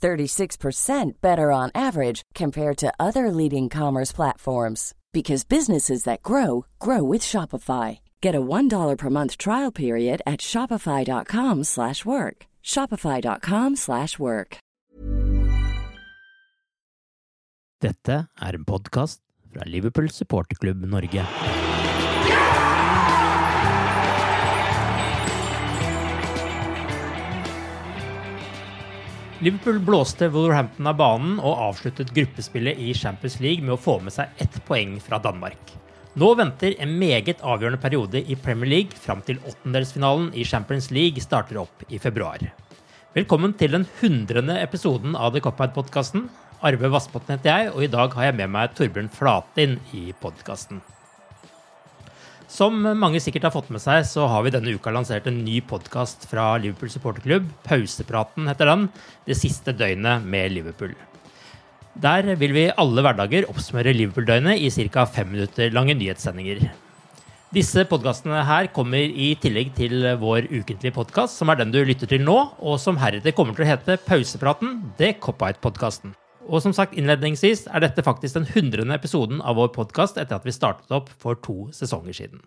36% better on average compared to other leading commerce platforms because businesses that grow grow with Shopify. Get a $1 per month trial period at shopify.com/work. shopify.com/work. Dette er en podkast fra Liverpool supporterklubb Norge. Liverpool blåste Wolverhampton av banen og avsluttet gruppespillet i Champions League med å få med seg ett poeng fra Danmark. Nå venter en meget avgjørende periode i Premier League fram til åttendelsfinalen i Champions League starter opp i februar. Velkommen til den hundrende episoden av The Cop-Out-podkasten. Arve Vassbotn heter jeg, og i dag har jeg med meg Torbjørn Flatin i podkasten. Som mange sikkert har fått med seg, så har vi denne uka lansert en ny podkast fra Liverpool supporterklubb. Pausepraten heter den. Det siste døgnet med Liverpool. Der vil vi alle hverdager oppsummere Liverpool-døgnet i ca. fem minutter lange nyhetssendinger. Disse podkastene her kommer i tillegg til vår ukentlige podkast, som er den du lytter til nå, og som heretter kommer til å hete Pausepraten, The Cop-Out-podkasten. Og som sagt innledningsvis er dette faktisk den hundrende episoden av vår podkast etter at vi startet opp for to sesonger siden.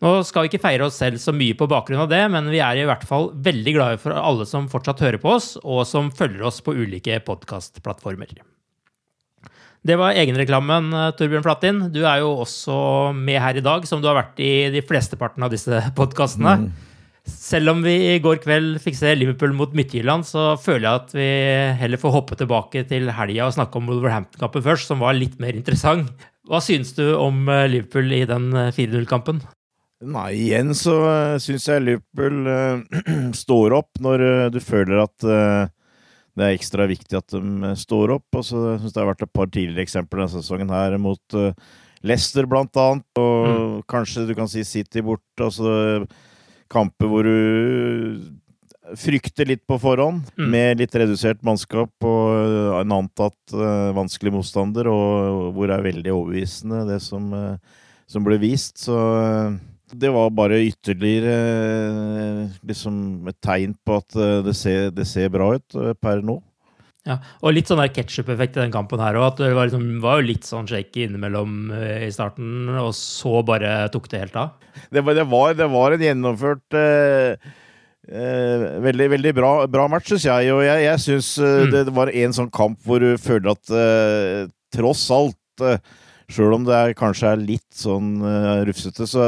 Nå skal vi ikke feire oss selv så mye på bakgrunn av det, men vi er i hvert fall veldig glade for alle som fortsatt hører på oss, og som følger oss på ulike podkastplattformer. Det var egenreklamen, Torbjørn Flatin. Du er jo også med her i dag, som du har vært i de flesteparten av disse podkastene. Selv om vi i går kveld fikk se Liverpool mot Midtjylland, så føler jeg at vi heller får hoppe tilbake til helga og snakke om Wolverhampton-kampen først, som var litt mer interessant. Hva synes du om eh, Liverpool i den eh, 4-0-kampen? Nei, igjen så synes syns jeg Liverpool uh, står opp når eh, du føler at uh, det er ekstra viktig at de eh, står opp. Og så syns det har vært et par tidligere eksempler denne sesongen her mot eh, Leicester, blant annet. Og kanskje du kan si City borte. Altså kamper hvor du frykter litt på forhånd, Mm. med litt redusert mannskap og eh, en antatt uh, vanskelig motstander, og hvor det er veldig overbevisende, det som, uh, som ble vist. Så uh, det var bare ytterligere liksom et tegn på at det ser, det ser bra ut per nå. Ja, og litt sånn ketsjup-effekt i den kampen her òg. Det var, liksom, var jo litt sånn shaky innimellom eh, i starten, og så bare tok det helt av. Det var, det var, det var en gjennomført eh, eh, veldig, veldig bra, bra match, syns jeg. Og jeg, jeg syns eh, Mm. det, var en sånn kamp hvor du føler at eh, tross alt eh, Sjøl om det er, kanskje er litt sånn uh, rufsete, så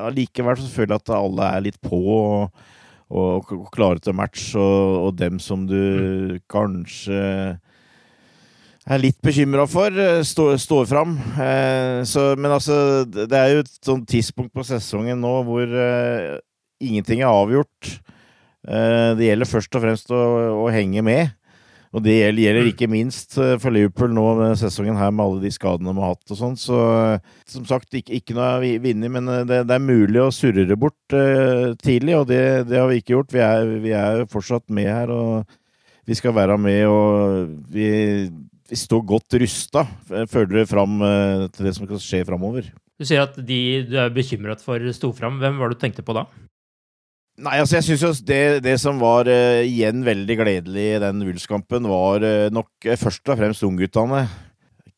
allikevel så føler jeg at alle er litt på og, og, og klare til match, og, og dem som du kanskje er litt bekymra for, eh, står, stå fram. Eh, så, men altså, det det er jo et sånt tidspunkt på sesongen nå hvor eh, ingenting er avgjort. Eh, det gjelder først og fremst å, å henge med. Og det gjelder, ikke minst eh, for Liverpool nå med sesongen her med alle de skadene de har hatt og sånn. Så eh, som sagt, ikke, ikke noe å vinne, men eh, det, det er mulig å surre det bort uh, tidlig, og det, det har vi ikke gjort. Vi er, vi er fortsatt med her, og vi skal være med, og vi vi står godt rusta, føler dere, fram uh, til det som skal skje framover. Du sier at de du er bekymret for sto fram. Hvem var det du tenkte på da? Nei, altså jeg synes jo det, det som var uh, igjen veldig gledelig i den Wulfskampen, var uh, nok uh, først og fremst ungguttene.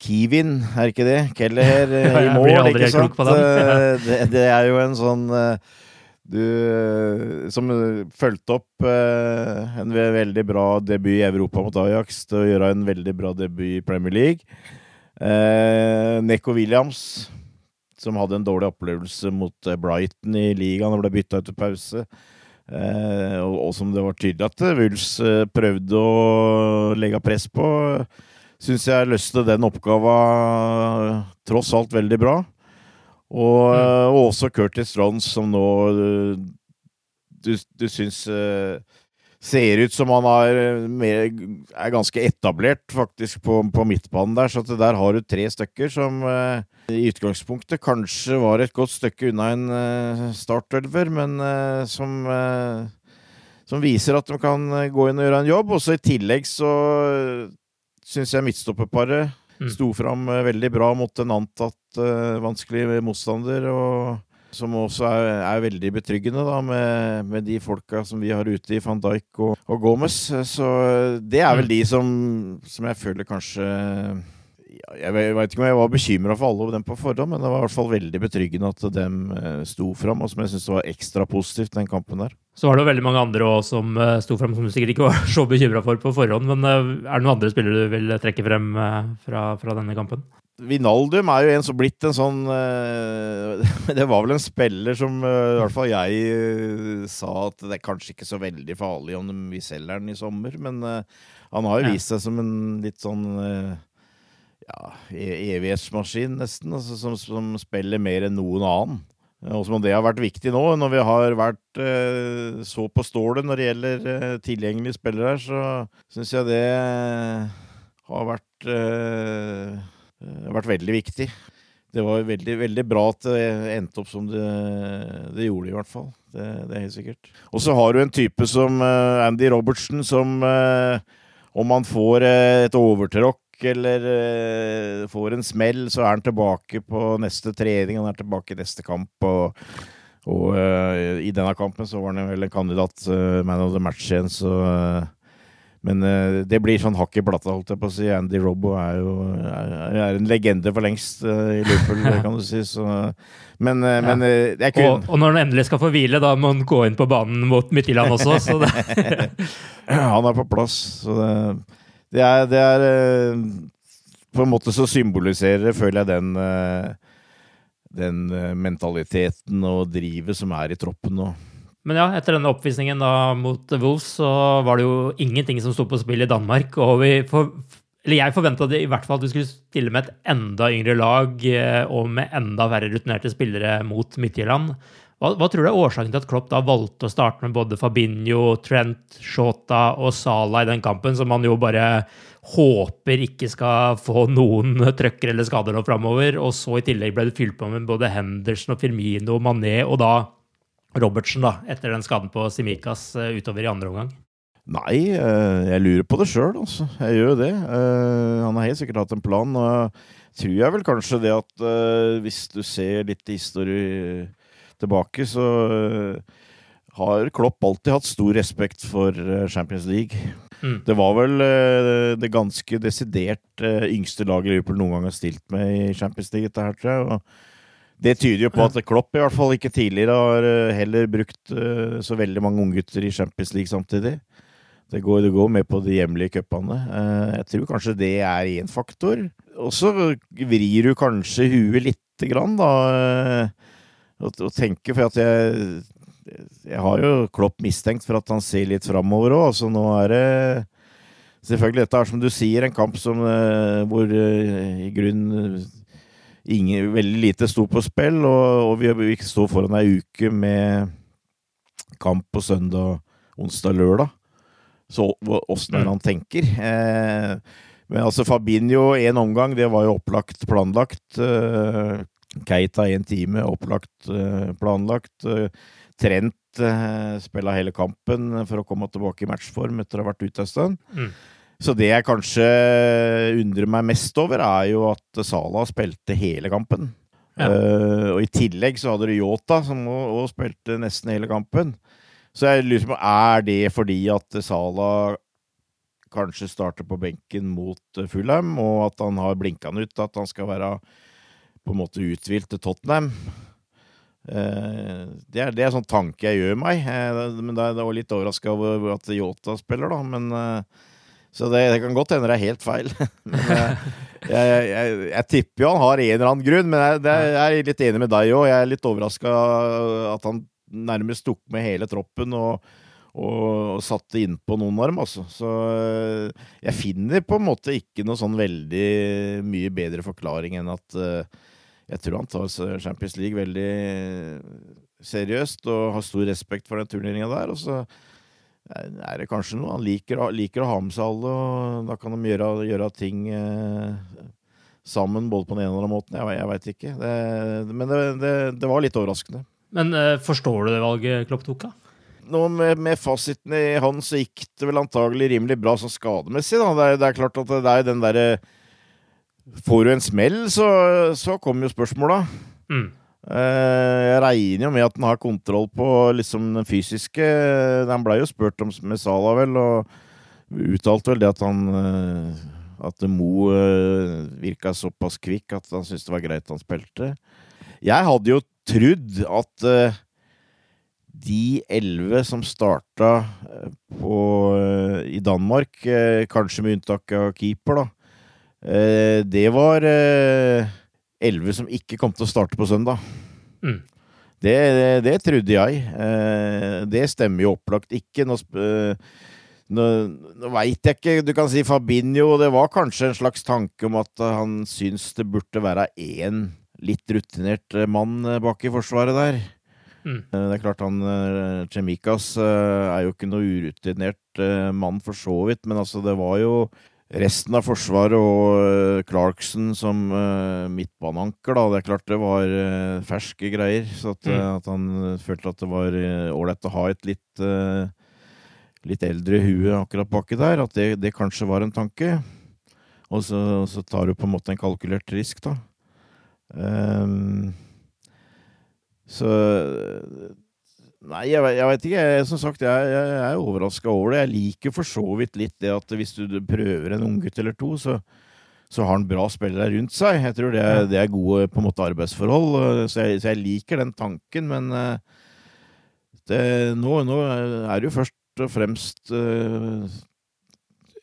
Kivin, er ikke det? Kelleher i mål, ikke sant? det, det, er jo en sånn du Som fulgte opp en veldig bra debut i Europa mot Ajax til å gjøre en veldig bra debut i Premier League. Neko Williams som hadde en dårlig opplevelse mot eh, Brighton i ligaen og ble bytta ut til pause. Eh, og, og, som det var tydelig at eh, eh, prøvde å legge press på, syns jeg løste den oppgava tross alt veldig bra. Og, mm. og også Curtis Rons, som nå du, du syns eh, ser ut som han er, mer, er ganske etablert faktisk på, på, midtbanen der. Så der har du tre stykker som eh, i utgangspunktet kanskje var et godt stykke unna en eh, startelver, men eh, som, som viser at de kan gå inn og gjøre en jobb. Og så i tillegg så syns jeg midtstopperparet mm. sto fram veldig bra mot en antatt vanskelig motstander. og som også er, er veldig betryggende da, med, med, de folka som vi har ute i van Dijk og, og Gomez. Så det er vel mm. de som, som jeg føler kanskje jeg veit ikke om jeg var bekymra for alle dem på forhånd, men det var i hvert fall veldig betryggende at dem eh, sto fram, og som jeg syns var ekstra positivt, den kampen der. Så var det jo veldig mange andre også som eh, sto fram, som du sikkert ikke var så bekymra for på forhånd. Men eh, er det noen andre spillere du vil trekke frem fra, fra denne kampen? Vinaldum er jo en som blitt en sånn uh, Det var vel en spiller som uh, i hvert fall jeg uh, sa at det er kanskje ikke så veldig farlig om vi selger den i sommer, men han har jo vist seg som en litt sånn ja, e-, evighetsmaskin, nesten, altså, som, som, spiller mer enn noen annen. Og som om det har vært viktig nå, når vi har vært så på stålet når det gjelder tilgjengelige spillere her, så syns jeg det har vært har vært veldig viktig. Det var veldig, veldig bra at det endte opp som det, det gjorde, i hvert fall. Det, det, er helt sikkert. Og så har du en type som uh, Andy Robertsen, som uh, om han får et overtråkk eller får en smell, så er han tilbake på neste trening, han er tilbake i neste kamp. og og uh, i denne kampen så var han vel en kandidat uh, man of the match igjen, så uh, men uh, det blir sånn hakk i plata, holdt jeg på å si. Andy Robbo er jo er, er en legende for lengst uh, i Liverpool, kan du si. Så, men, uh, men jeg kunne og, og, når han endelig skal få hvile, da må han gå inn på banen mot Midtjylland også, så det Han er på plass, så det, det er, det er På en måte så symboliserer, føler jeg, den den mentaliteten og drivet som er i troppen nå. Men ja, etter denne oppvisningen da mot Wolves, så var det jo ingenting som sto på spill i Danmark. Og vi for, eller jeg forventa i hvert fall at vi skulle stille med et enda yngre lag eh, og med enda færre rutinerte spillere mot Midtjylland. Hva, hva, tror du er årsaken til at Klopp da valgte å starte med både Fabinho, Trent, Shota og Sala i den kampen, som man jo bare håper ikke skal få noen trøkker eller skader nå framover? Og så i tillegg ble det fylt på med både Henderson og Firmino Mané, og da Robertsen, da, etter den skaden på Simikas eh, utover i andre omgang? Nei, eh, jeg lurer på det sjøl, altså. Jeg gjør jo det. Eh, han har helt sikkert hatt en plan. og tror jeg vel kanskje det at hvis du ser litt historie tilbake, så har Klopp alltid hatt stor respekt for Champions League. Mm. Det var vel det ganske desidert yngste laget Liverpool noen gang har stilt med i Champions League, dette her, tror jeg. og det tyder jo på at Klopp i hvert fall ikke tidligere har eh, heller brukt uh, så veldig mange unggutter i Champions League samtidig. Det går, det går med på de hjemlige cupene. Uh, jeg tror kanskje det er én faktor. Og så vrir du kanskje huet lite grann, da. Og, og tenker, for at jeg Jeg har jo Klopp mistenkt for at han ser litt framover òg. så nå er det Selvfølgelig, dette er som du sier, en kamp som, hvor i grunnen ingen, veldig lite sto på spill, og, og vi, vi sto foran ei uke med kamp på søndag, onsdag, lørdag. Så åssen er det han tenker? Eh, men altså Fabinho én omgang, det var jo opplagt planlagt. Eh, Keita én time, opplagt eh, planlagt. Eh, Trent eh, spilla hele kampen for å komme tilbake i matchform etter å ha vært ute en stund. Mm. Så det jeg kanskje undrer meg mest over, er jo at Salah spilte hele kampen. Ja. Uh, og i tillegg så hadde du Yota, som òg spilte nesten hele kampen. Så jeg lurer på, er det fordi at Salah kanskje starter på benken mot Fulham, og at han har blinka han ut at han skal være på en måte uthvilt til Tottenham? Eh, det er, det er sånn tanke jeg gjør meg. Eh, men det er, er litt overraska over at Yota spiller, da. Men, så det, det kan godt hende det er helt feil. men, eh, jeg, jeg, jeg, jeg tipper jo han har en eller annen grunn, men jeg, det, jeg er litt enig med deg òg. Jeg er litt overraska at han nærmest tok med hele troppen og, og, og satte innpå noen arm, altså. Så eh, jeg finner på en måte ikke noe sånn veldig mye bedre forklaring enn at uh, jeg tror han tar Champions League veldig seriøst og har stor respekt for den turneringa der. Og så er det kanskje noe han liker, liker å ha med seg alle, og da kan de gjøre, gjøre ting eh, sammen både på den ene og den andre måten. Jeg, jeg veit ikke. Det, men det, det, det var litt overraskende. Men eh, forstår du det valget Klopp tok, da? Nå med, med fasiten i hånd så gikk det vel antagelig rimelig bra sånn skademessig. Da. Det, er, det er klart at det er den derre Får du en smell, så, så kommer jo spørsmåla. Mm. Eh, Jeg regner jo med at han har kontroll på liksom den fysiske Han blei jo spurt om med Sala, vel, og uttalte vel det at han eh, At Mo eh, virka såpass kvikk at han syntes det var greit han spilte. Jeg hadde jo trodd at de elleve som starta på, i Danmark, kanskje med unntak av keeper, da, det var elleve som ikke kom til å starte på søndag. Mm. Det, det, det trodde jeg. Eh, det stemmer jo opplagt ikke. Nå, eh, nå, nå veit jeg ikke. Du kan si Fabinho Det var kanskje en slags tanke om at han syns det burde være én litt rutinert eh, mann bak i forsvaret der. Mm. Det er klart han Chemikas er jo ikke noe urutinert mann for så vidt, men altså det var jo resten av Forsvaret og eh, Clarkson som eh, midtbaneanker, da. Det er klart det var eh, ferske greier. Så at, Mm. at han følte at det var ålreit å ha et litt litt eldre hue akkurat baki der. At det, det kanskje var en tanke. Og så, så tar du på en måte en kalkulert risk, da. Um, så Nei, jeg, jeg veit ikke. Jeg, som sagt, jeg, jeg, jeg er overraska over det. Jeg liker for så vidt litt det at hvis du prøver en unggutt eller to, så, så har han bra spillere rundt seg. Jeg tror det er, det er gode på en måte arbeidsforhold, så jeg, så liker den tanken. Men eh, det, nå, nå er det jo først og fremst eh,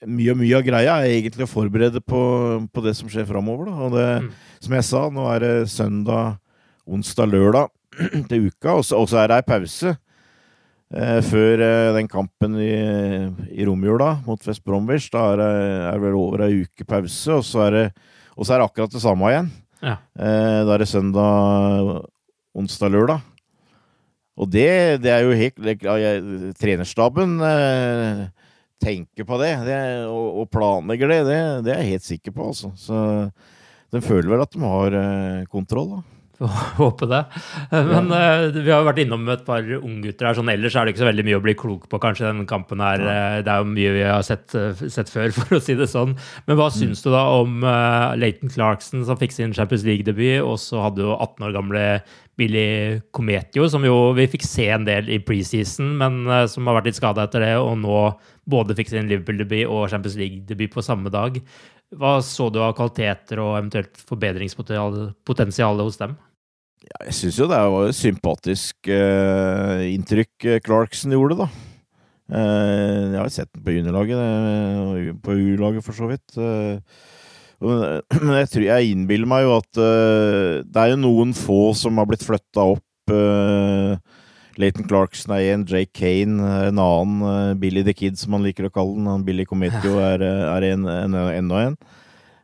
Mye mye av greia er egentlig å forberede på, på det som skjer framover. Og det, Mm. som jeg sa, nå er det søndag, onsdag, lørdag til uka, og så, er det ei pause. Eh, før eh, den kampen i, i romjula mot West Bromwich. Da er det er vel over ei uke pause, og så er det, så er det akkurat det samme igjen. Ja. Eh, da er det søndag, onsdag, lørdag. Og det, det er jo helt det- Trenerstaben eh, tenker på det, det og, og planlegger det, det, det er jeg helt sikker på, altså. Så de føler vel at de har eh, kontroll, da. Får Håpe det. Men Men uh, vi har vært innom et par unggutter her. Sånn, ellers er det ikke så veldig mye å bli klok på, kanskje, denne kampen her. Ja. Det er jo mye vi har sett, eh, sett før, for å si det sånn. Men hva syns du da om uh, Leighton Clarkson, som fikk sin Champions League-debut, og så hadde jo 18 år gamle Billy Cometio, som jo vi fikk se en del i preseason, men uh, som har vært litt skada etter det, og nå både fikk sin Liverpool-debut og Champions League-debut på samme dag. Hva så du av kvaliteter og eventuelt forbedringspotensial hos dem? Ja, jeg syns jo det var et sympatisk uh, inntrykk eh, Clarkson gjorde, da. Uh, jeg har sett den på juniorlaget, på U-laget for så vidt. Uh, men jeg tror jeg innbiller meg jo at det er jo noen få som har blitt flytta opp. Leighton Clarkson er en, Jake Kane er en annen, Billy the Kid som han liker å kalle den. Billy Cometio er, er en, en, enda en. Eh,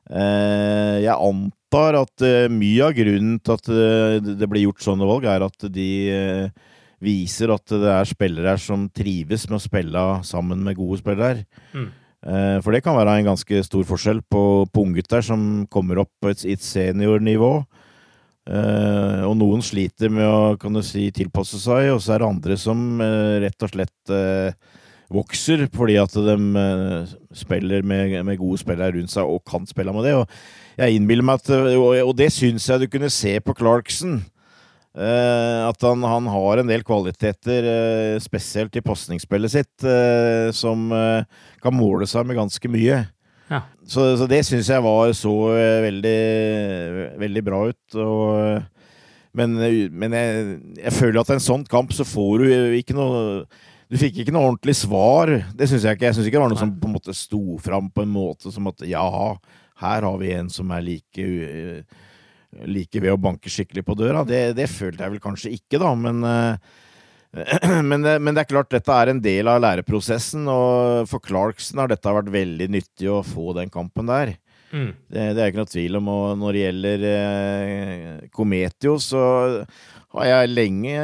jeg antar at eh, mye av grunnen til at eh, det blir gjort sånne valg, er at de eh, viser at det er spillere her som trives med å spille sammen med gode spillere. Mm. Eh, for det kan være en ganske stor forskjell på, på unggutter som kommer opp på et, et seniornivå. Eh, og noen sliter med å kan du si, tilpasse seg, og så er det andre som eh, rett og slett eh, vokser, fordi at de eh, spiller med, med, gode spillere rundt seg og kan spille med det. Og jeg innbiller meg at Og, og det syns jeg du kunne se på Clarkson. Eh, at han, han, har en del kvaliteter, eh, spesielt i pasningsspillet sitt, eh, som eh, kan måle seg med ganske mye. Ja. Så, så, det syns jeg var så eh, veldig, veldig bra ut. Og men, men jeg, jeg, føler at en sånn kamp så får du ikke noe Du fikk ikke noe ordentlig svar. Det syns jeg ikke. Jeg syns ikke det var noe som på en måte sto fram på en måte som at ja, her har vi en som er like like ved å banke skikkelig på døra. Det, det følte jeg vel kanskje ikke, da, men, men, men det er klart dette er en del av læreprosessen, og for Clarkson har dette vært veldig nyttig å få den kampen der. Mm. Det, det, er ikke noe tvil om. Og når det gjelder eh, Kometio, så har jeg lenge,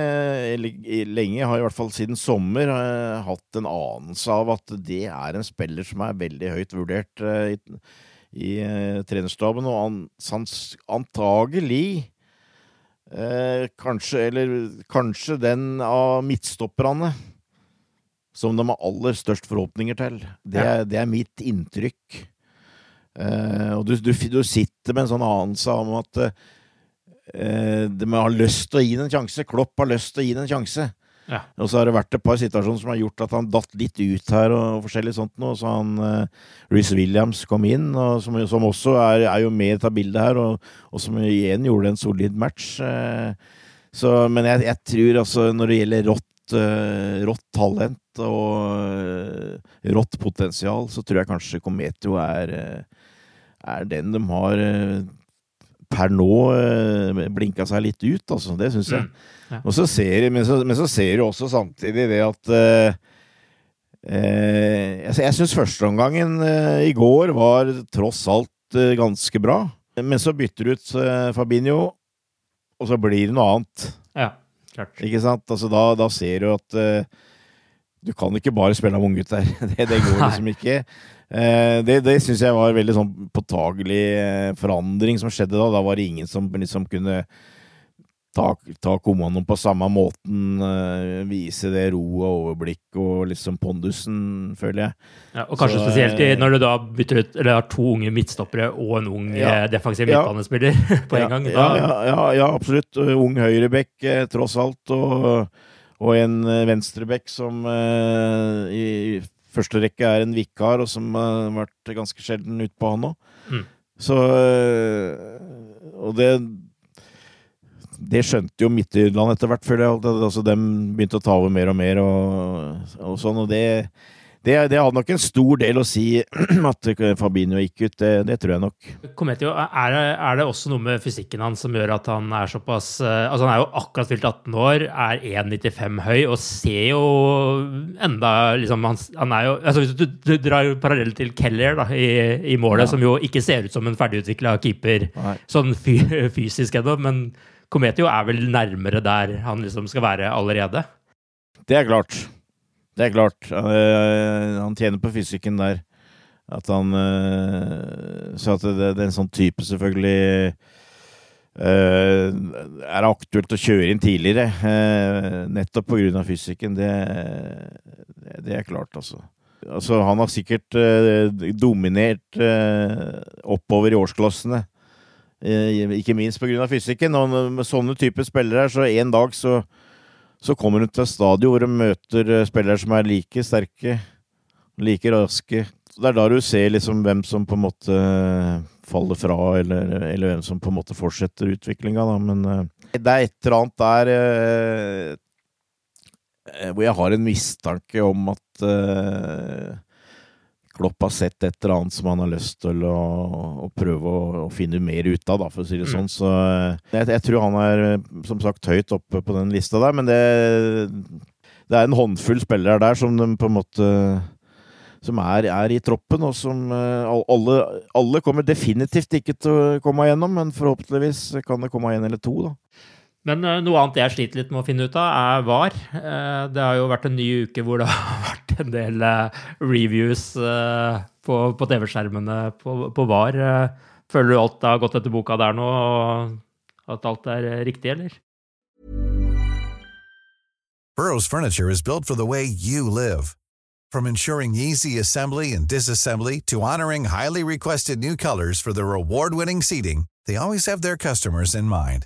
lenge har i hvert fall siden sommer, eh, hatt en anelse av at det er en spiller som er veldig høyt vurdert eh, i, i eh, trenerstaben, og an, antagelig eh, kanskje, eller kanskje den av midtstopperne som de har aller størst forhåpninger til. Det, ja. det er mitt inntrykk. Eh, og du, du, du, sitter med en sånn anelse om at uh, de har lyst til å gi den en sjanse. Klopp har lyst til å gi den en sjanse. Ja. Og så har det vært et par situasjoner som har gjort at han datt litt ut her, og forskjellig sånt nå. Så han uh, Reece Williams kom inn, og som, som også er, er, jo med i dette bildet her, og, og, som igjen gjorde en solid match. Uh, så, men jeg, jeg, tror altså, når det gjelder rått, uh, rått talent og rått potensial, så tror jeg kanskje Cometio er er den de har eh, per nå eh, blinka seg litt ut, altså. Det syns jeg. Mm, ja. Og så ser, men, så, men så ser du også samtidig det at eh, eh, Jeg syns førsteomgangen eh, i går var tross alt eh, ganske bra. Men så bytter du ut eh, Fabinho, og så blir det noe annet. Ja, klart. Ikke sant? Altså, da, da ser du at du kan ikke bare spille av unggutter. Det, det går liksom ikke. Eh, det det syns jeg var en veldig sånn påtagelig eh, forandring som skjedde da. Da var det ingen som liksom kunne ta, ta kommandoen på samme måten, uh, vise det ro og overblikk og liksom pondusen, føler jeg. Ja, og kanskje så, spesielt når du da bytter ut eller har to unge midtstoppere og en ung ja, defensiv midtbanespiller ja, på en gang. Da. Ja, ja, absolutt. Ung høyrebekk, tross alt. og og en venstrebekk som uh, i første rekke er en vikar, og som har vært ganske sjelden utpå han òg. Mm. Så øh, Og det det skjønte jo Midtjylland etter hvert, føler jeg. Altså, de begynte å ta over mer og mer og, og sånn. Og det, det, det, hadde nok en stor del å si at Fabinho gikk ut, det, det tror jeg nok. Kometio, er, er, det også noe med fysikken hans som gjør at han er såpass eh, Altså Han er jo akkurat fylt 18 år, er 1,95 høy og ser jo enda liksom Han, han er jo altså Hvis du, du drar parallell til Keller da, i, i målet, ja. som jo ikke ser ut som en ferdigutvikla keeper Nei. sånn fy, fysisk ennå, men Kometio er vel nærmere der han liksom skal være allerede? Det er klart. Det er klart. Uh, han tjener på fysikken der. At han uh, Så at det, er en sånn type, selvfølgelig uh, Er aktuelt å kjøre inn tidligere. nettopp på grunn av fysikken. Det, det, er klart, altså. Altså, han har sikkert dominert oppover i årsklassene. ikke minst på grunn av fysikken. Og med sånne typer spillere så en dag så så kommer hun til et stadion hvor hun møter eh, spillere som er like sterke, like raske. Det er da du ser liksom hvem som på en måte faller fra, eller, eller hvem som på en måte fortsetter utviklinga, da. Men uh, det er et eller annet der hvor jeg har en mistanke om at Klopp har sett et eller annet som han har lyst til å, å prøve å, å, finne mer ut av, da, for å si det mm. sånn. Så eh, jeg, jeg, tror han er som sagt høyt oppe på den lista der, men det, det er en håndfull spillere der som de på en måte som er, er i troppen, og som eh, alle, alle kommer definitivt ikke til å komme igjennom, men forhåpentligvis kan det komme en eller to, da. Men uh, noe annet jeg sliter litt med å finne ut av, er VAR. Uh, det har jo vært en ny uke hvor det har vært en del uh, reviews på, på TV-skjermene på, på, VAR. føler du alt har gått etter boka der nå, og at alt er riktig, eller? Burrows furniture is built for the way you live. From ensuring easy assembly and disassembly to honoring highly requested new colors for their award-winning seating, they always have their customers in mind.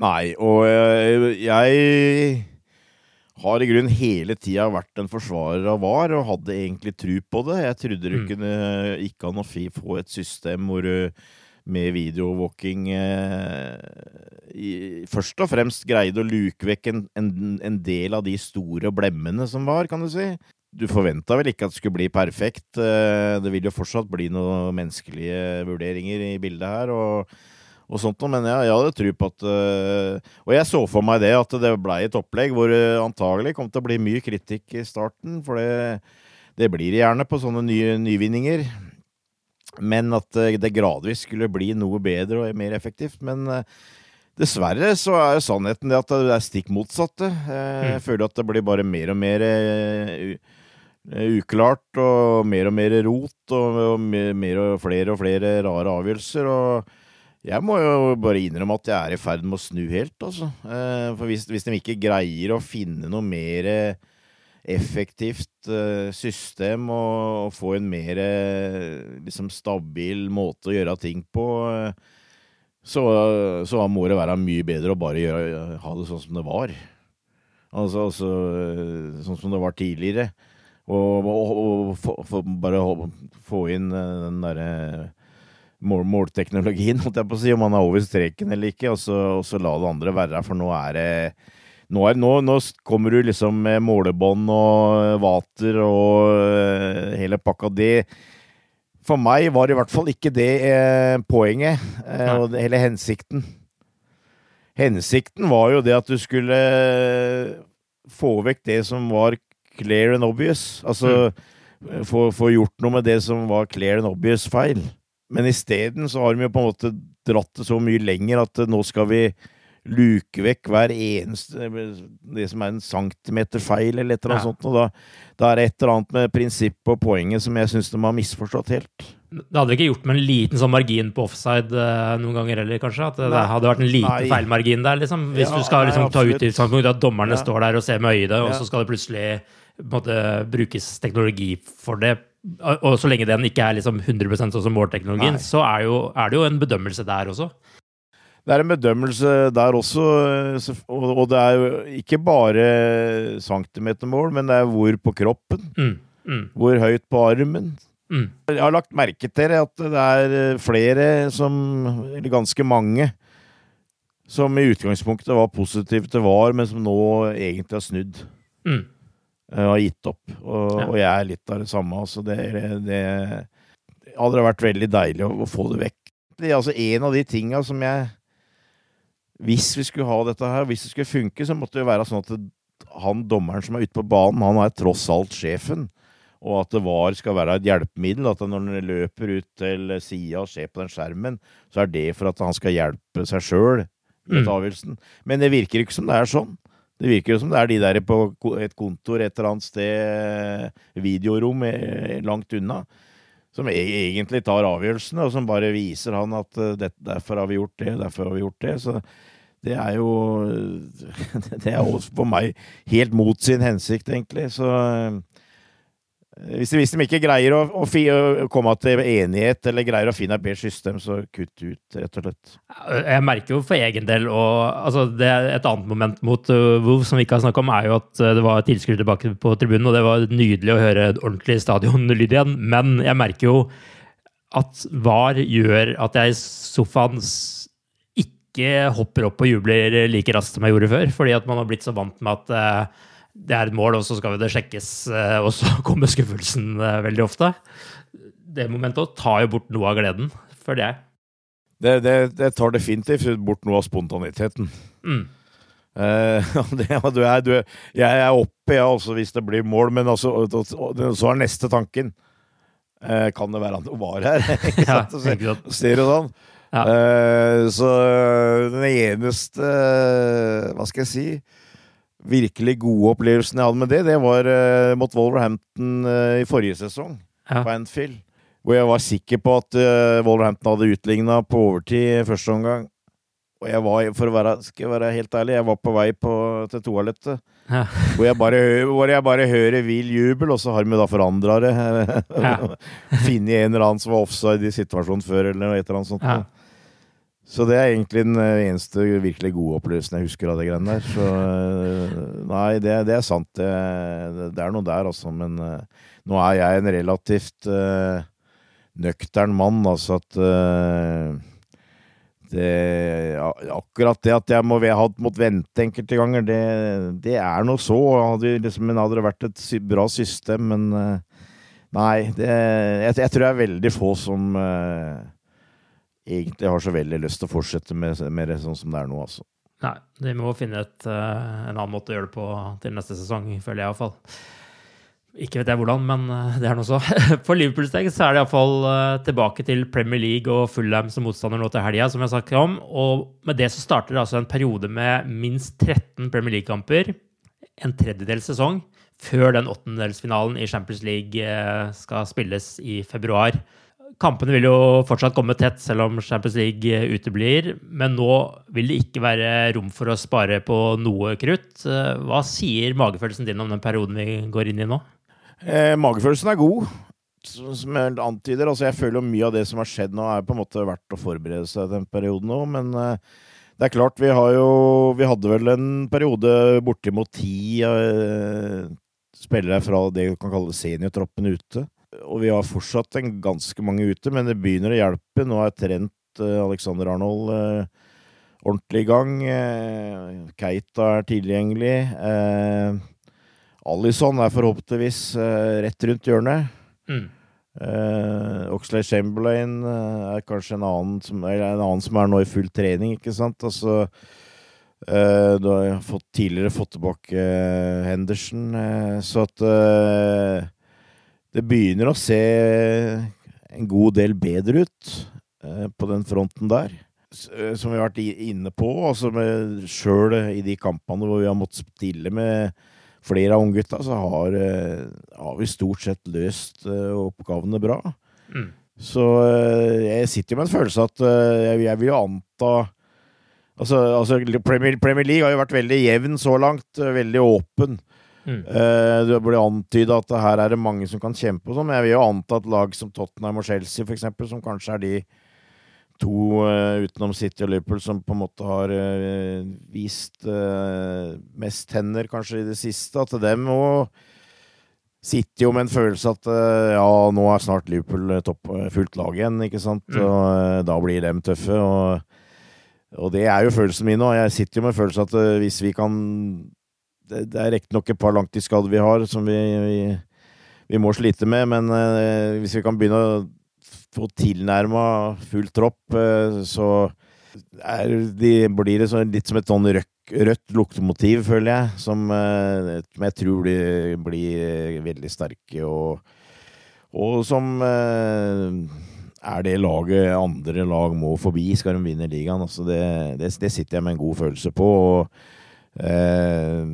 Nei, og eh, jeg har i grunnen hele tida vært en forsvarer av VAR, og hadde egentlig tru på det. Jeg trodde det Mm. kunne gikk an å få et system hvor du med videoovervåking eh, først og fremst greide å luke vekk en, en, en del av de store blemmene som var, kan du si. Du forventa vel ikke at det skulle bli perfekt. eh, Det vil jo fortsatt bli noen menneskelige vurderinger i bildet her. og og sånt noe, men jeg, jeg hadde tro på at øh, Og jeg så for meg det, at det blei et opplegg hvor det antagelig kom til å bli mye kritikk i starten, for det, det blir det gjerne på sånne nye nyvinninger. Men at øh, det gradvis skulle bli noe bedre og mer effektivt. Men dessverre så er jo sannheten det at det er stikk motsatte. Eh, Jeg føler at det blir bare mer og mer eh, eh, uklart, og mer og mer rot, og, mer og flere og flere rare avgjørelser. og jeg må jo bare innrømme at jeg er i ferd med å snu helt, altså. Eh, For hvis, hvis de ikke greier å finne noe mer effektivt eh, system og, og få en mer eh, liksom stabil måte å gjøre ting på, så, så må det være mye bedre å bare gjøre, ha det sånn som det var. Altså, altså sånn som det var tidligere. Og, og, og for, for bare få inn den derre målteknologien, holdt jeg på å si, om han er over streken eller ikke, og så, og så la det andre være, for nå er det nå, er, nå, nå kommer du liksom med målebånd og vater og eh, hele pakka. Det For meg var i hvert fall ikke det eh, poenget, eh, og hele hensikten. Hensikten var jo det at du skulle eh, få vekk det som var clear and obvious. Altså få, få gjort noe med det som var clear and obvious feil. Men isteden så har de jo på en måte dratt det så mye lenger at eh, nå skal vi luke vekk hver eneste Det som er en centimeter feil, eller et eller annet Ja. sånt. Og da, da er det et eller annet med prinsippet og poenget som jeg syns de har misforstått helt. Det hadde ikke gjort med en liten sånn margin på offside uh, noen ganger heller, kanskje? At det Nei. hadde vært en liten Nei. feilmargin der, liksom? Hvis Ja, du skal liksom, nei, ta ut i at dommerne Ja. står der og ser med øyet, og så skal det plutselig måte, brukes teknologi for det. Og så lenge den ikke er liksom 100 sånn som målteknologien, Nei. så er, jo, er det jo en bedømmelse der også. Det er en bedømmelse der også, eh, og og det er jo ikke bare centimetermål, men det er hvor på kroppen. Mm. Mm. Hvor høyt på armen. Mm. Jeg har lagt merke til at det er eh, flere som, eller ganske mange, som i utgangspunktet var positive til VAR, men som nå egentlig har snudd. Mm. Eh, Har gitt opp. Og, Ja. og jeg er litt av det samme. Altså det, det hadde vært veldig deilig å, å få det vekk. Det er altså en av de tinga som jeg Hvis vi skulle ha dette her, hvis det skulle funke, så måtte det jo være sånn at det, han dommeren som er ute på banen, han er tross alt sjefen. Og at det var skal være et hjelpemiddel. At når han løper ut til sida og ser på den skjermen, så er det for at han skal hjelpe seg sjøl Mm. Men det virker ikke som det er sånn. Det virker jo som det er de der på et kontor et eller annet sted, videorom eh, langt unna, som e- egentlig tar avgjørelsene, og som bare viser han at eh, derfor har vi gjort det, derfor har vi gjort det. Så det er jo Det er også for meg helt mot sin hensikt, egentlig. Så eh, hvis de, hvis de ikke greier å, å, fi, å komme til enighet, eller greier å finne et bedre system, så kutt ut, rett og slett. Jeg merker jo for egen del, og altså, et annet moment mot uh, Wolves som vi ikke har snakket om, er jo at uh, det var tilskuere tilbake på tribunen, og det var nydelig å høre ordentlig stadionlyd igjen. Men jeg merker jo at VAR gjør at jeg i sofaen ikke hopper opp og jubler like raskt som jeg gjorde før, fordi at man har blitt så vant med at uh, det er et mål, og så skal det sjekkes, uh, og så kommer skuffelsen uh, veldig ofte. Det momentet tar jo bort noe av gleden, føler jeg. Det, det, det tar definitivt bort noe av spontaniteten. Mm. Eh, det, du er, du jeg er oppe, jeg, også hvis det blir mål, men altså, så er neste tanken eh, Kan det være han var her? Ja, så-. Ser du sånn? Ja. Eh, så den eneste eh, Hva skal jeg si virkelig gode opplevelsen jeg hadde med det, det var uh, mot Wolverhampton uh, i forrige sesong, Ja. på Anfield. Hvor jeg var sikker på at uh, Wolverhampton hadde utligna på overtid første omgang. Og jeg var, for å være, skal jeg være helt ærlig, jeg var på vei på, til toalettet. Ja. Hvor, jeg bare, hvor jeg bare hører vill jubel, og så har vi da forandra det. Ja. Funnet en eller annen som var offside i situasjonen før, eller et eller annet sånt. Ja. Så det er egentlig den eh, eneste virkelig gode opplevelsen jeg husker av de greiene der. Så eh, nei, det, det er sant. Det, det er noe der, altså. Men eh, nå er jeg en relativt uh, nøktern mann, altså at uh, det, akkurat det at jeg må, jeg hadde måttet vente enkelte ganger, det, det er noe så. Hadde, liksom, hadde det vært et bra system, men uh, nei. Det, jeg, jeg tror det er veldig få som egentlig har så veldig lyst til å fortsette med, med det sånn som det er nå, altså. Nei, de må finne et, eh, en annen måte å gjøre det på til neste sesong, føler jeg iallfall. Ikke vet jeg hvordan, men eh, det er noe så. For Liverpools del er det iallfall uh, tilbake til Premier League og Fulham som motstander nå til helga, som jeg snakket om. Og med det så starter det altså en periode med minst 13 Premier League-kamper, en tredjedel sesong, før den åttendelsfinalen i Champions League eh, skal spilles i februar. Kampene vil jo fortsatt komme tett, selv om Champions League eh, uteblir. Men nå vil det ikke være rom for å spare på noe krutt. Eh, Hva sier magefølelsen din om den perioden vi går inn i nå? Eh, magefølelsen er god, som jeg antyder. Altså, jeg føler mye av det som har skjedd nå, er på en måte verdt å forberede seg den perioden nå, men eh, det er klart, vi har jo Vi hadde vel en periode bortimot ti eh, spillere fra det du kan kalle seniortroppen ute. Og vi har fortsatt en ganske mange ute, men det begynner å hjelpe. Nå er Trent eh, Alexander Arnold eh, ordentlig i gang. Eh, Keita er tilgjengelig. Alison er forhåpentligvis rett rundt hjørnet. Mm. Eh, Oxlade Chamberlain er kanskje en annen, som, eller en annen som er nå i full trening, ikke sant? Altså, eh, du har fått, tidligere fått tilbake eh, Henderson, så at det begynner å se en god del bedre ut eh, på den fronten der. Eh, Som vi har vært inne på, altså sjøl i de kampene hvor vi har måttet stille med flere av unggutta, så har, eh, har vi stort sett løst eh, oppgavene bra. Mm. Så eh, jeg sitter jo med en følelse at eh, jeg, jeg vil jo anta Altså, altså Premier, Premier, League har jo vært veldig jevn så langt, eh, veldig åpen. Mm. Uh, det blir antyda at her er det mange som kan kjempe, og sånn, men jeg vil jo anta at lag som Tottenham og Chelsea, eksempel, som kanskje er de to uh, utenom City og Liverpool som på en måte har uh, vist mest tenner, kanskje, i det siste, at dem òg sitter jo med en følelse at ja, nå er snart Liverpool topp, fullt lag igjen, ikke sant, mm. og da blir dem tøffe. og og det er jo følelsen min nå. Jeg sitter jo med følelsen at hvis vi kan Det, det er riktignok et par langtidsskader vi har som vi, vi, vi må slite med, men eh, hvis vi kan begynne å få tilnærma full tropp, eh, så er, de, blir det så, litt som et sånn rødt, rødt luktemotiv, føler jeg, som, som jeg tror blir, blir veldig sterke, og, og som er det laget andre lag må forbi, skal de vinne ligaen. Altså det, det, det, sitter jeg med en god følelse på. og eh,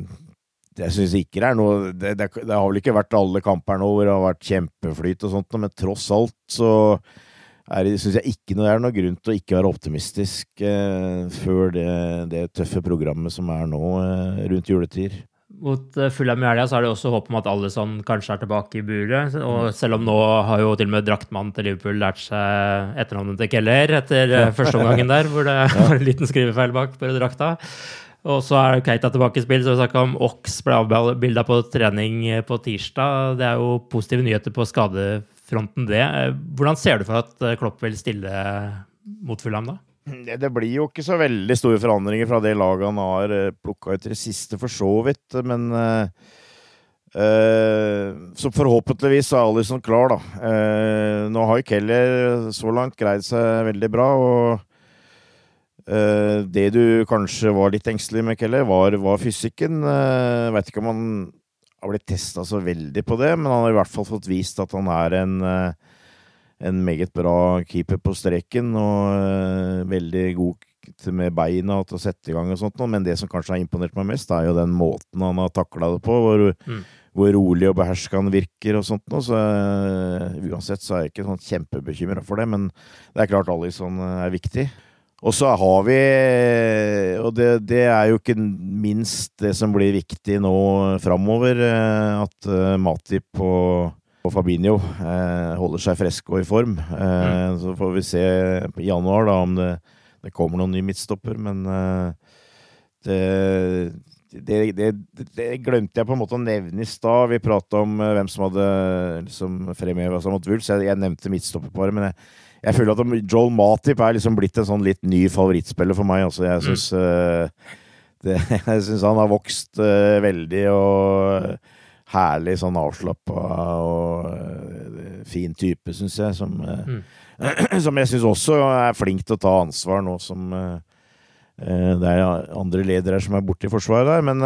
jeg syns ikke det er noe det, det, det, har vel ikke vært alle kamper nå hvor det har vært kjempeflyt og sånt, men tross alt så syns jeg ikke det er noe grunn til å ikke være optimistisk eh, før det, det, tøffe programmet som er nå eh, rundt juletider mot eh, Fulham i helga så er det også håp om at Alison kanskje er tilbake i buret. Og selv om nå har jo til og med draktmannen til Liverpool lært seg etternavnet til Keller etter eh, første omgangen der, hvor det var en liten skrivefeil bak på drakta. Og så er Keita tilbake i spill, så vi snakka om Ox ble avbilda på trening eh, på tirsdag. Det er jo positive nyheter på skadefronten, det. Hvordan ser du for at Klopp vil stille mot Fulham da? Det, blir jo ikke så veldig store forandringer fra det laget han har eh, plukka ut i det siste, for så vidt. Men uh, så forhåpentligvis er Alison klar, da. Nå har jo Keller så langt greid seg veldig bra. og det du kanskje var litt engstelig med Kelle, var, var fysikken. Uh, Veit ikke om han har blitt testa så veldig på det, men han har i hvert fall fått vist at han er en en meget bra keeper på streken og veldig god med beina og til å sette i gang og sånt. Men det som kanskje har imponert meg mest, er jo den måten han har takla det på. Hvor, mm. hvor, rolig og beherska han virker og sånt. Så uh, uansett så er jeg ikke sånn kjempebekymra for det, men det er klart Alison er viktig. Og så har vi, og det, det, er jo ikke minst det som blir viktig nå framover, eh, at Matip og og Fabinho eh, holder seg friske og i form. Eh, mm. Så får vi se i januar da om det, det kommer noen ny midtstopper, men eh, det, det, det, det, glemte jeg på en måte å nevne i stad. Vi prata om eh, hvem som hadde liksom, fremheva seg mot Wulfs. Jeg, jeg, nevnte midtstopperparet, men jeg, jeg, føler at Joel Matip er liksom blitt en sånn litt ny favorittspiller for meg. Altså, jeg syns mm. uh, han har vokst uh, veldig. og herlig sånn avslappa og uh, fin type, syns jeg. Som, mm. som jeg syns også er flink til å ta ansvar nå som det er andre ledere som er borte i forsvaret der. Men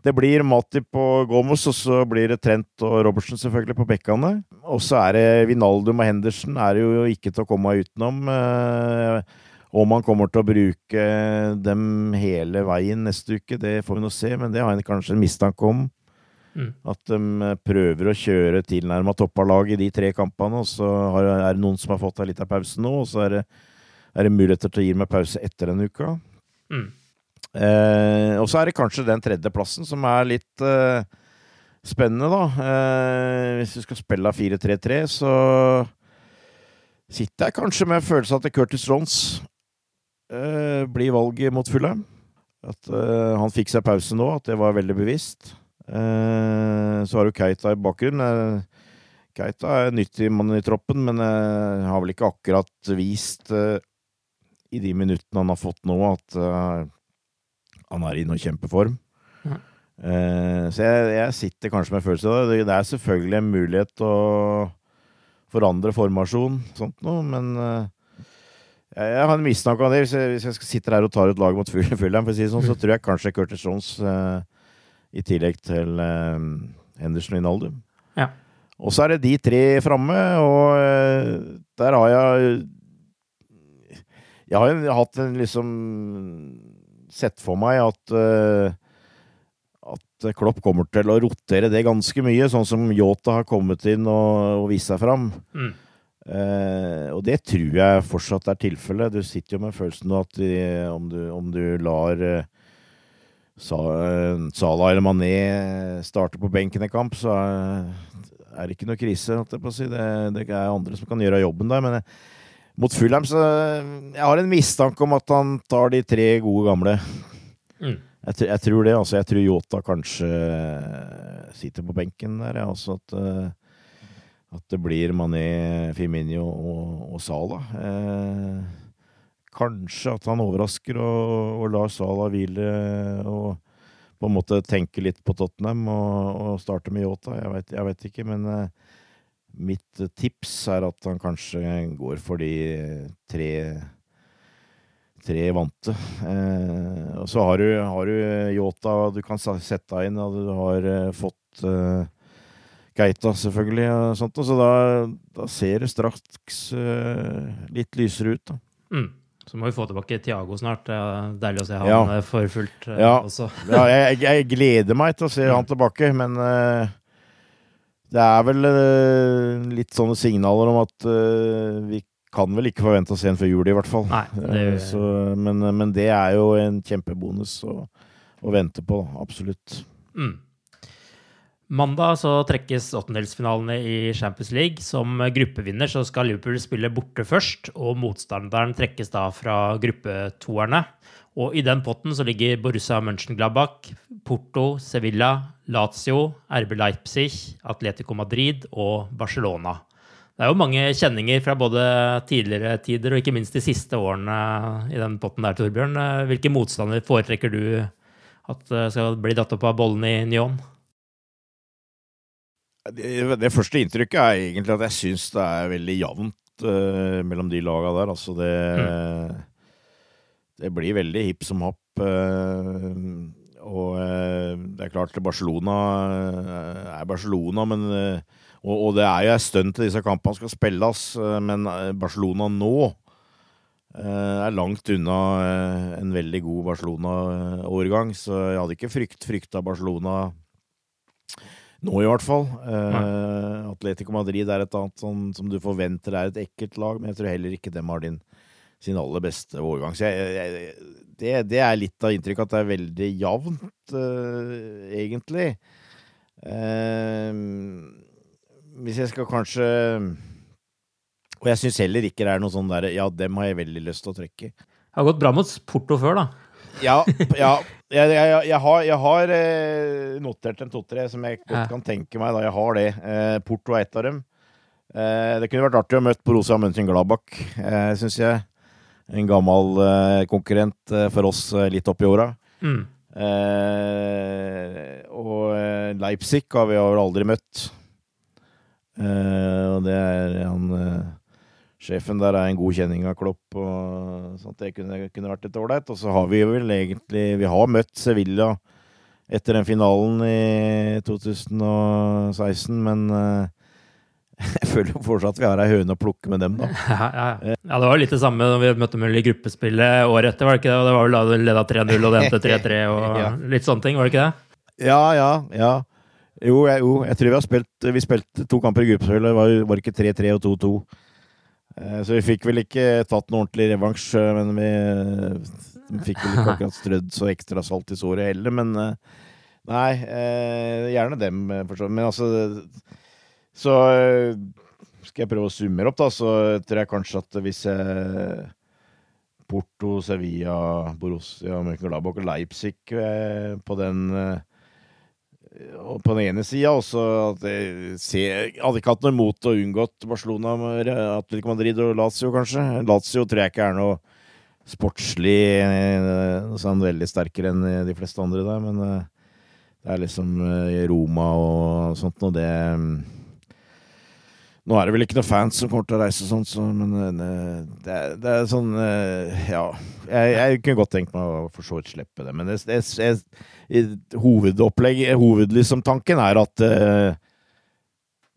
det blir Matip og Gomos, og så blir det Trent og Robertsen selvfølgelig på bekkene. Og så er det Vinaldum og Henderson er jo ikke til å komme utenom. Om han kommer til å bruke dem hele veien neste uke, det får vi nå se, men det har jeg kanskje en mistanke om. Mm. At de eh, prøver å kjøre tilnærma toppa lag i de tre kampene, og så er det noen som har fått litt av pause nå, og så er det, er det muligheter til å gi meg pause etter den uka. Eh, og så er det kanskje den tredjeplassen som er litt eh, spennende, da. Eh, hvis vi skal spille 4-3-3, så sitter jeg kanskje med følelsen at Curtis Rons eh, blir valget mot Fulheim. At eh, han fikk seg pause nå, at det var veldig bevisst. Eh, så har du Keita i bakgrunnen. Keita er nyttig mann i troppen, men har vel ikke akkurat vist i de minuttene han har fått nå, at han er i noe kjempeform. Ja. så jeg, jeg, sitter kanskje med følelse av det. Det er selvfølgelig en mulighet til å forandre formasjon, sånt noe, men jeg, jeg har en mistanke om det. Hvis jeg, hvis jeg sitter her og tar ut laget mot Fulham, si sånn, så tror jeg kanskje Curtis Jones uh, i tillegg til Henderson og Inaldum. Ja. Og så er det de tre framme, og der har jeg Jeg har jo hatt en liksom Sett for meg at uh, at Klopp kommer til å rotere det ganske mye, sånn som Yota har kommet inn og, og vist seg fram. Mm. Uh, og det tror jeg fortsatt er tilfellet. Du sitter jo med følelsen av at de, om, du, om du lar uh, Sa, uh, Salah eller Mané starte på benken i kamp, så er, er det ikke noe krise. Det, det er andre som kan gjøre jobben der. Men jeg, mot Fulham så Jeg har en mistanke om at han tar de tre gode gamle. Mm. Jeg, jeg tror det. altså Jeg tror Yota kanskje sitter på benken der. Ja, altså at, eh, at det blir Mané, Firmino og, og Salah. Eh, kanskje at han overrasker og, og lar Salah hvile og på en måte tenke litt på Tottenham og, og starte med Yota. Jeg vet, jeg vet ikke, men eh, mitt tips er at han kanskje går for de tre tre vante. Eh, og så har du, har du Yota du kan sette deg inn, og du har eh, fått eh, Geita, selvfølgelig, og sånt, og så da, da ser det straks eh, litt lysere ut. da. Mm. Så må vi få tilbake Tiago snart. Det er deilig å se han Ja. eh, for fullt eh, Ja, ja jeg, jeg gleder meg til å se han tilbake, men eh, det er vel eh, litt sånne signaler om at eh, vi kan vel ikke forvente å se en før jul, i hvert fall. Nei, det Eh, så, men, men det er jo en kjempebonus å, å vente på, absolutt. Mm. Mandag så trekkes åttendelsfinalene i Champions League. Som gruppevinner så skal Liverpool spille borte først, og motstanderen trekkes da fra gruppetoerne. Og i den potten så ligger Borussia Mönchengladbach, Porto, Sevilla, Lazio, RB Leipzig, Atletico Madrid og Barcelona. Det er jo mange kjenninger fra både tidligere tider og ikke minst de siste årene i den potten der, Torbjørn. Hvilke motstander foretrekker du at eh, skal bli datt opp av bollen i Nyon? Det, det første inntrykket er egentlig at jeg syns det er veldig jevnt uh, mellom de laga der. Altså det Det blir veldig hipp som happ. eh, og eh, det er klart Barcelona eh, er Barcelona, men og, og det er jo en stund til disse kampene skal spilles, men Barcelona nå er langt unna en veldig god Barcelona-årgang, så jeg hadde ikke frykt, frykta Barcelona nå, i hvert fall. Uh, Atletico Madrid er et annet sånn, som du forventer er et ekkelt lag, men jeg tror heller ikke dem har din, sin aller beste årgang. Så jeg, jeg, det, det er litt av inntrykket at det er veldig jevnt, uh, egentlig. Uh, hvis jeg skal kanskje Og jeg syns heller ikke det er noe sånn der Ja, dem har jeg veldig lyst til å trekke. Det har gått bra mot Porto før, da. Ja, ja jeg, jeg, jeg har, jeg har eh, notert en to-tre som jeg godt kan tenke meg. da Jeg har det. Uh, Porto er ett av dem. Det kunne vært artig å møte Borussia Mönchengladbach, eh, syns jeg. En gammel eh, konkurrent eh, for oss eh, litt i åra. Mm. Og Leipzig har vi vel aldri møtt. Og det er han Sjefen der er en god kjenning av Klopp, og sånt. det kunne, kunne vært litt ålreit. Og så har vi vel egentlig Vi har møtt Sevilla etter den finalen i 2016, men eh, jeg føler jo fortsatt vi har ei høne å plukke med dem, da. Ja, ja, ja. ja, det var litt det samme da vi møtte dem i gruppespillet året etter, var det ikke det? Det var vel da du leda 3-0, og det endte 3-3 og litt sånne ting, var det ikke det? Ja, ja, ja. Jo, jeg, jo, jeg tror vi har spilt Vi spilte to kamper i gruppespillet. Det var, var ikke 3-3 og 2-2. Eh, Så vi fikk vel ikke tatt noe ordentlig revansj, eh, men vi vi fikk vel ikke akkurat strødd så ekstra salt i såret heller. Men eh, nei, gjerne dem, for så vidt. Men altså Så eh, skal jeg prøve å summere opp, da, så tror jeg kanskje at hvis jeg Porto, Sevilla, Borussia, Mönchengladbach og Leipzig eh, på den eh, på den ene sida også at jeg ser, hadde ikke hatt noe imot å unngått Barcelona, Atletico Madrid og Lazio, kanskje. Lazio tror jeg ikke er noe sportslig sånn veldig sterkere enn de fleste andre der, men det er liksom Roma og sånt, og det Nå er det vel ikke noen fans som kommer til å reise og sånt, så, men eh, det, er- det er sånn eh, Ja. Jeg, jeg kunne godt tenkt meg å for så vidt slippe det, men det, det, jeg, hovedopplegg, hovedlyssom tanken er at eh,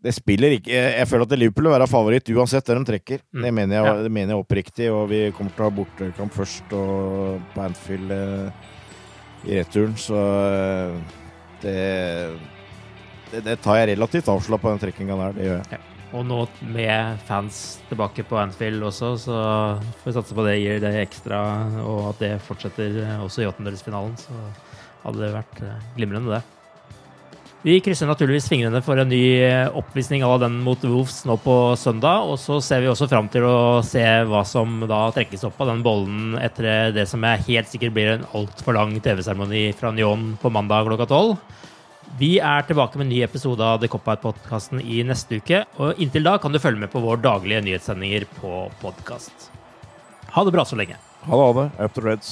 det spiller ikke Jeg føler at Liverpool vil være favoritt uansett der de trekker. Det, mener jeg, det mener jeg oppriktig, og vi kommer til å ha bortekamp først og på Anfield eh, i returen, så det, det Det tar jeg relativt avslappa, den trekkinga der. Det gjør jeg. Og nå med fans tilbake på Anfield også, så får vi satse på det gir det ekstra, og at det fortsetter også i åttendedelsfinalen. Så hadde det vært eh, glimrende, det. Vi krysser naturligvis fingrene for en ny oppvisning av den mot Wolves nå på søndag. Og så ser vi også fram til å se hva som da trekkes opp av den bollen etter det som jeg helt sikkert blir en altfor lang TV-seremoni fra Nyon på mandag klokka tolv. Vi er tilbake med en ny episode av The Cop-Out-podkasten i neste uke. Og inntil da kan du følge med på våre daglige nyhetssendinger på podkast. Ha det bra så lenge. Ha det. Up to Reds.